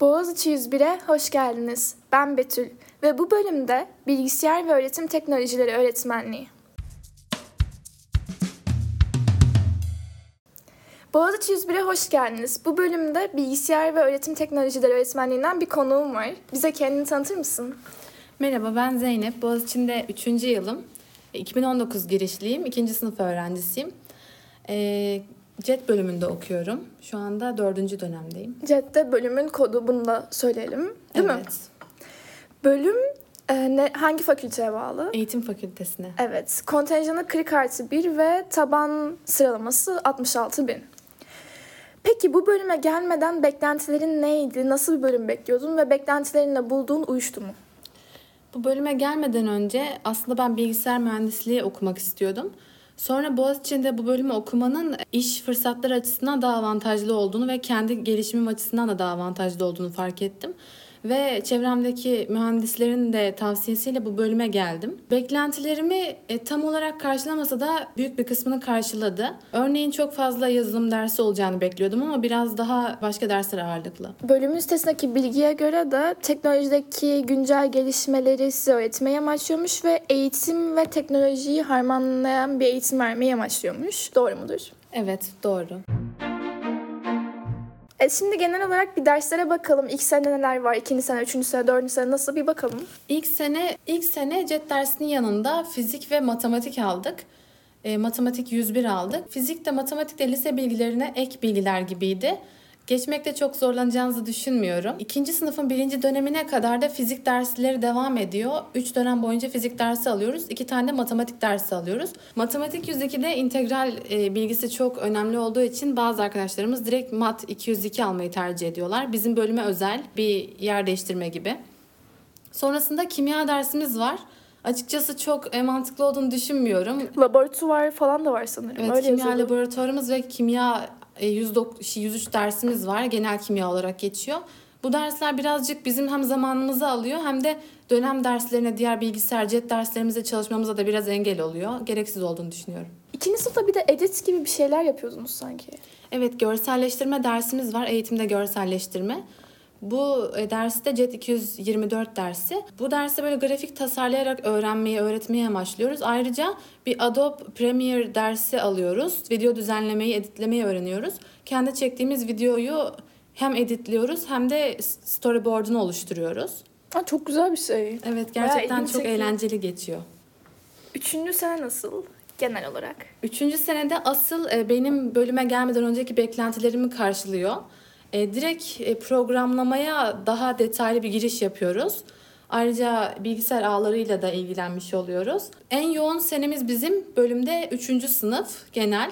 Boğaziçi 101'e hoş geldiniz. Ben Betül ve bu bölümde Bilgisayar ve Öğretim Teknolojileri Öğretmenliği. Boğaziçi 101'e hoş geldiniz. Bu bölümde Bilgisayar ve Öğretim Teknolojileri Öğretmenliğinden bir konuğum var. Bize kendini tanıtır mısın? Merhaba ben Zeynep. Boğaziçi'nde 3. yılım. 2019 girişliyim. 2. sınıf öğrencisiyim. Ee, CET bölümünde okuyorum. Şu anda 4. dönemdeyim. CET'te bölümün kodu bunu da söyleyelim. Değil evet. mi? Bölüm e, ne, hangi fakülteye bağlı? Eğitim fakültesine. Evet. Kontenjanı 40 artı 1 ve taban sıralaması 66 bin. Peki bu bölüme gelmeden beklentilerin neydi? Nasıl bir bölüm bekliyordun ve beklentilerinle bulduğun uyuştu mu? Bu bölüme gelmeden önce aslında ben bilgisayar mühendisliği okumak istiyordum. Sonra Boğaziçi'nde bu bölümü okumanın iş fırsatları açısından daha avantajlı olduğunu ve kendi gelişimim açısından da daha avantajlı olduğunu fark ettim. Ve çevremdeki mühendislerin de tavsiyesiyle bu bölüme geldim. Beklentilerimi e, tam olarak karşılamasa da büyük bir kısmını karşıladı. Örneğin çok fazla yazılım dersi olacağını bekliyordum ama biraz daha başka dersler ağırlıklı. Bölümün sitesindeki bilgiye göre de teknolojideki güncel gelişmeleri size öğretmeyi amaçlıyormuş ve eğitim ve teknolojiyi harmanlayan bir eğitim vermeyi amaçlıyormuş. Doğru mudur? Evet, doğru. E şimdi genel olarak bir derslere bakalım. İlk sene neler var? İkinci sene, üçüncü sene, dördüncü sene nasıl bir bakalım. İlk sene ilk sene CET dersinin yanında fizik ve matematik aldık. E, matematik 101 aldık. Fizikte matematikte lise bilgilerine ek bilgiler gibiydi. Geçmekte çok zorlanacağınızı düşünmüyorum. İkinci sınıfın birinci dönemine kadar da fizik dersleri devam ediyor. Üç dönem boyunca fizik dersi alıyoruz. İki tane de matematik dersi alıyoruz. Matematik 102'de integral e, bilgisi çok önemli olduğu için bazı arkadaşlarımız direkt mat 202 almayı tercih ediyorlar. Bizim bölüme özel bir yer değiştirme gibi. Sonrasında kimya dersimiz var. Açıkçası çok e, mantıklı olduğunu düşünmüyorum. Laboratuvar falan da var sanırım. Evet, Öyle kimya yazıyordu. laboratuvarımız ve kimya 109 103 dersimiz var. Genel kimya olarak geçiyor. Bu dersler birazcık bizim hem zamanımızı alıyor hem de dönem derslerine, diğer bilgisayar, cet derslerimize çalışmamıza da biraz engel oluyor. Gereksiz olduğunu düşünüyorum. İkinci sınıfta bir de edit gibi bir şeyler yapıyordunuz sanki. Evet, görselleştirme dersimiz var. Eğitimde görselleştirme. Bu derste CET 224 dersi. Bu derste böyle grafik tasarlayarak öğrenmeyi, öğretmeyi amaçlıyoruz. Ayrıca bir Adobe Premiere dersi alıyoruz. Video düzenlemeyi, editlemeyi öğreniyoruz. Kendi çektiğimiz videoyu hem editliyoruz hem de storyboard'unu oluşturuyoruz. Ha, çok güzel bir şey. Evet, gerçekten çok çekiyor. eğlenceli geçiyor. Üçüncü sene nasıl genel olarak? Üçüncü senede asıl e, benim bölüme gelmeden önceki beklentilerimi karşılıyor. E, direkt e, programlamaya daha detaylı bir giriş yapıyoruz. Ayrıca bilgisayar ağlarıyla da ilgilenmiş oluyoruz. En yoğun senemiz bizim bölümde 3. sınıf genel.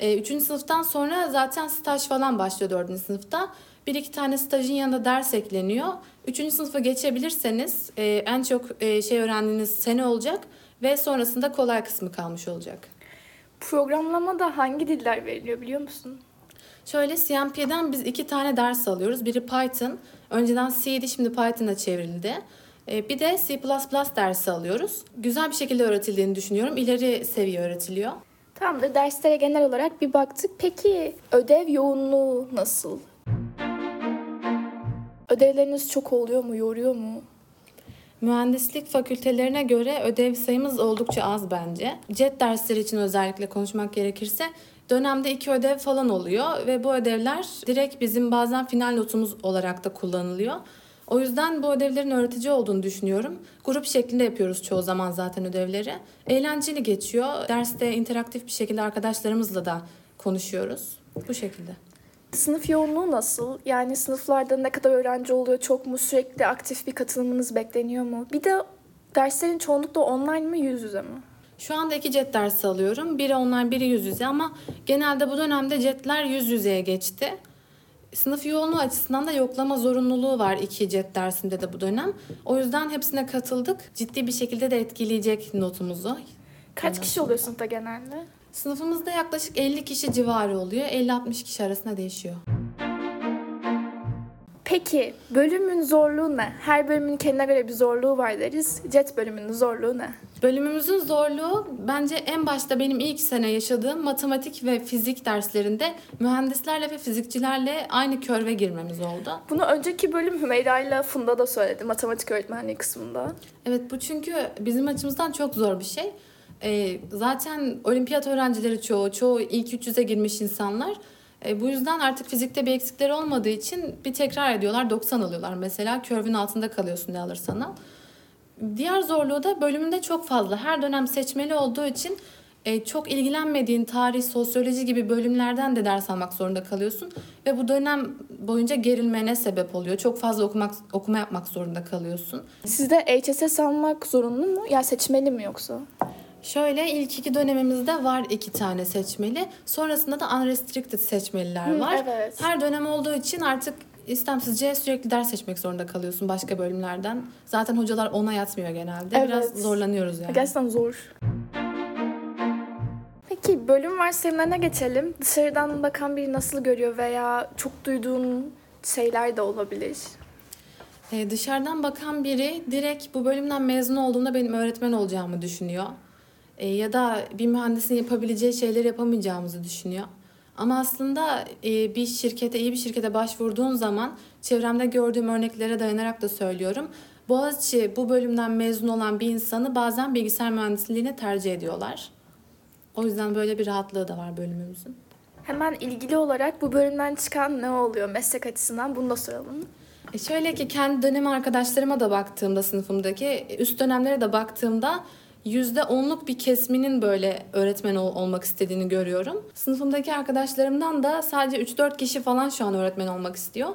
3. sınıftan sonra zaten staj falan başlıyor 4. sınıfta. Bir iki tane stajın yanında ders ekleniyor. 3. sınıfa geçebilirseniz e, en çok e, şey öğrendiğiniz sene olacak ve sonrasında kolay kısmı kalmış olacak. Programlamada hangi diller veriliyor biliyor musun? Şöyle CMP'den biz iki tane ders alıyoruz. Biri Python. Önceden C'di şimdi Python'a çevrildi. Ee, Bir de C++ dersi alıyoruz. Güzel bir şekilde öğretildiğini düşünüyorum. İleri seviye öğretiliyor. Tamamdır. Derslere genel olarak bir baktık. Peki ödev yoğunluğu nasıl? Ödevleriniz çok oluyor mu, yoruyor mu? Mühendislik fakültelerine göre ödev sayımız oldukça az bence. CET dersleri için özellikle konuşmak gerekirse dönemde iki ödev falan oluyor ve bu ödevler direkt bizim bazen final notumuz olarak da kullanılıyor. O yüzden bu ödevlerin öğretici olduğunu düşünüyorum. Grup şeklinde yapıyoruz çoğu zaman zaten ödevleri. Eğlenceli geçiyor. Derste interaktif bir şekilde arkadaşlarımızla da konuşuyoruz. Bu şekilde. Sınıf yoğunluğu nasıl? Yani sınıflarda ne kadar öğrenci oluyor? Çok mu sürekli aktif bir katılımınız bekleniyor mu? Bir de derslerin çoğunlukla online mı, yüz yüze mi? Şu anda iki jet dersi alıyorum. Biri online, biri yüz yüze ama genelde bu dönemde jetler yüz yüzeye geçti. Sınıf yoğunluğu açısından da yoklama zorunluluğu var iki jet dersinde de bu dönem. O yüzden hepsine katıldık. Ciddi bir şekilde de etkileyecek notumuzu. Kaç kişi oluyor sınıfta genelde? Sınıfımızda yaklaşık 50 kişi civarı oluyor. 50-60 kişi arasında değişiyor. Peki bölümün zorluğu ne? Her bölümün kendine göre bir zorluğu var deriz. Jet bölümünün zorluğu ne? Bölümümüzün zorluğu bence en başta benim ilk sene yaşadığım matematik ve fizik derslerinde mühendislerle ve fizikçilerle aynı körve girmemiz oldu. Bunu önceki bölüm Hümeyra ile Funda da söyledi matematik öğretmenliği kısmında. Evet bu çünkü bizim açımızdan çok zor bir şey. Ee, zaten olimpiyat öğrencileri çoğu, çoğu ilk 300'e girmiş insanlar. Ee, bu yüzden artık fizikte bir eksikleri olmadığı için bir tekrar ediyorlar 90 alıyorlar mesela. Körvün altında kalıyorsun ne alırsan al. Diğer zorluğu da bölümünde çok fazla. Her dönem seçmeli olduğu için e, çok ilgilenmediğin tarih, sosyoloji gibi bölümlerden de ders almak zorunda kalıyorsun. Ve bu dönem boyunca gerilmene sebep oluyor. Çok fazla okumak okuma yapmak zorunda kalıyorsun. Sizde HSS almak zorunlu mu? Ya seçmeli mi yoksa? Şöyle ilk iki dönemimizde var iki tane seçmeli. Sonrasında da unrestricted seçmeliler Hı, var. evet. Her dönem olduğu için artık istemsizce sürekli ders seçmek zorunda kalıyorsun başka bölümlerden. Zaten hocalar ona yatmıyor genelde. Evet. Biraz zorlanıyoruz yani. Gerçekten zor. Peki bölüm varsayımlarına geçelim. Dışarıdan bakan biri nasıl görüyor veya çok duyduğun şeyler de olabilir. Ee, dışarıdan bakan biri direkt bu bölümden mezun olduğunda benim öğretmen olacağımı düşünüyor. Ee, ya da bir mühendisin yapabileceği şeyleri yapamayacağımızı düşünüyor. Ama aslında e, bir şirkete, iyi bir şirkete başvurduğun zaman çevremde gördüğüm örneklere dayanarak da söylüyorum. Boğaziçi bu bölümden mezun olan bir insanı bazen bilgisayar mühendisliğine tercih ediyorlar. O yüzden böyle bir rahatlığı da var bölümümüzün. Hemen ilgili olarak bu bölümden çıkan ne oluyor meslek açısından bunu da soralım. E şöyle ki kendi dönem arkadaşlarıma da baktığımda sınıfımdaki üst dönemlere de baktığımda yüzde onluk bir kesminin böyle öğretmen ol- olmak istediğini görüyorum. Sınıfımdaki arkadaşlarımdan da sadece 3-4 kişi falan şu an öğretmen olmak istiyor.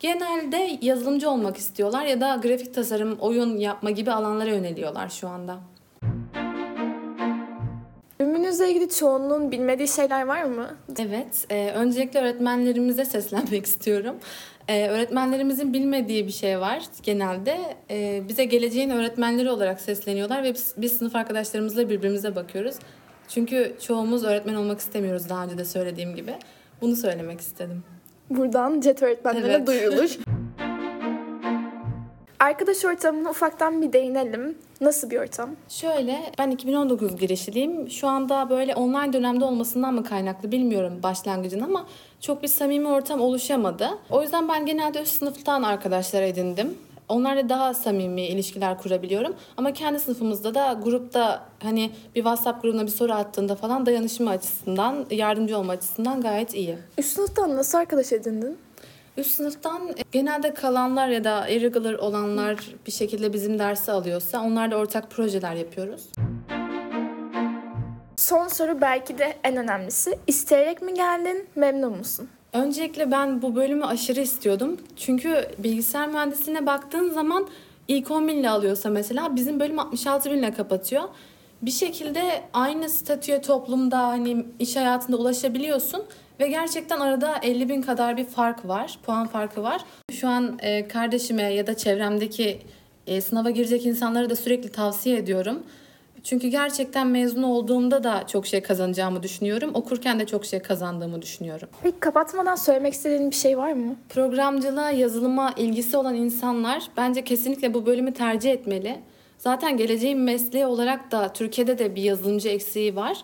Genelde yazılımcı olmak istiyorlar ya da grafik tasarım, oyun yapma gibi alanlara yöneliyorlar şu anda. Bölümünüzle ilgili çoğunluğun bilmediği şeyler var mı? Evet, e, öncelikle öğretmenlerimize seslenmek istiyorum. E, öğretmenlerimizin bilmediği bir şey var genelde. E, bize geleceğin öğretmenleri olarak sesleniyorlar ve biz, biz sınıf arkadaşlarımızla birbirimize bakıyoruz. Çünkü çoğumuz öğretmen olmak istemiyoruz daha önce de söylediğim gibi. Bunu söylemek istedim. Buradan CET öğretmenlerine Evet. duyurulur. Arkadaş ortamına ufaktan bir değinelim. Nasıl bir ortam? Şöyle, ben 2019 girişliyim. Şu anda böyle online dönemde olmasından mı kaynaklı bilmiyorum başlangıcın ama çok bir samimi ortam oluşamadı. O yüzden ben genelde üst sınıftan arkadaşlar edindim. Onlarla daha samimi ilişkiler kurabiliyorum. Ama kendi sınıfımızda da grupta hani bir WhatsApp grubuna bir soru attığında falan dayanışma açısından, yardımcı olma açısından gayet iyi. Üst sınıftan nasıl arkadaş edindin? Üst sınıftan genelde kalanlar ya da irregular olanlar bir şekilde bizim dersi alıyorsa onlarla ortak projeler yapıyoruz. Son soru belki de en önemlisi. İsteyerek mi geldin, memnun musun? Öncelikle ben bu bölümü aşırı istiyordum. Çünkü bilgisayar mühendisliğine baktığın zaman ilk 10 binle alıyorsa mesela bizim bölüm 66 binle kapatıyor. Bir şekilde aynı statüye toplumda hani iş hayatında ulaşabiliyorsun ve gerçekten arada 50 bin kadar bir fark var, puan farkı var. Şu an e, kardeşime ya da çevremdeki e, sınava girecek insanlara da sürekli tavsiye ediyorum. Çünkü gerçekten mezun olduğumda da çok şey kazanacağımı düşünüyorum. Okurken de çok şey kazandığımı düşünüyorum. Peki kapatmadan söylemek istediğin bir şey var mı? Programcılığa, yazılıma ilgisi olan insanlar bence kesinlikle bu bölümü tercih etmeli. Zaten geleceğin mesleği olarak da Türkiye'de de bir yazılımcı eksiği var.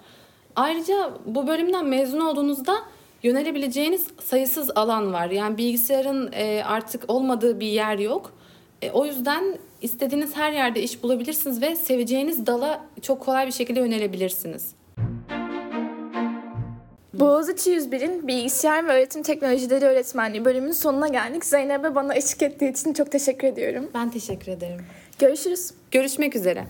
Ayrıca bu bölümden mezun olduğunuzda yönelebileceğiniz sayısız alan var. Yani bilgisayarın e, artık olmadığı bir yer yok. E, o yüzden istediğiniz her yerde iş bulabilirsiniz ve seveceğiniz dala çok kolay bir şekilde yönelebilirsiniz. Boğaziçi 101'in Bilgisayar ve Öğretim Teknolojileri Öğretmenliği bölümünün sonuna geldik. Zeynep'e bana eşlik ettiği için çok teşekkür ediyorum. Ben teşekkür ederim. Görüşürüz. Görüşmek üzere.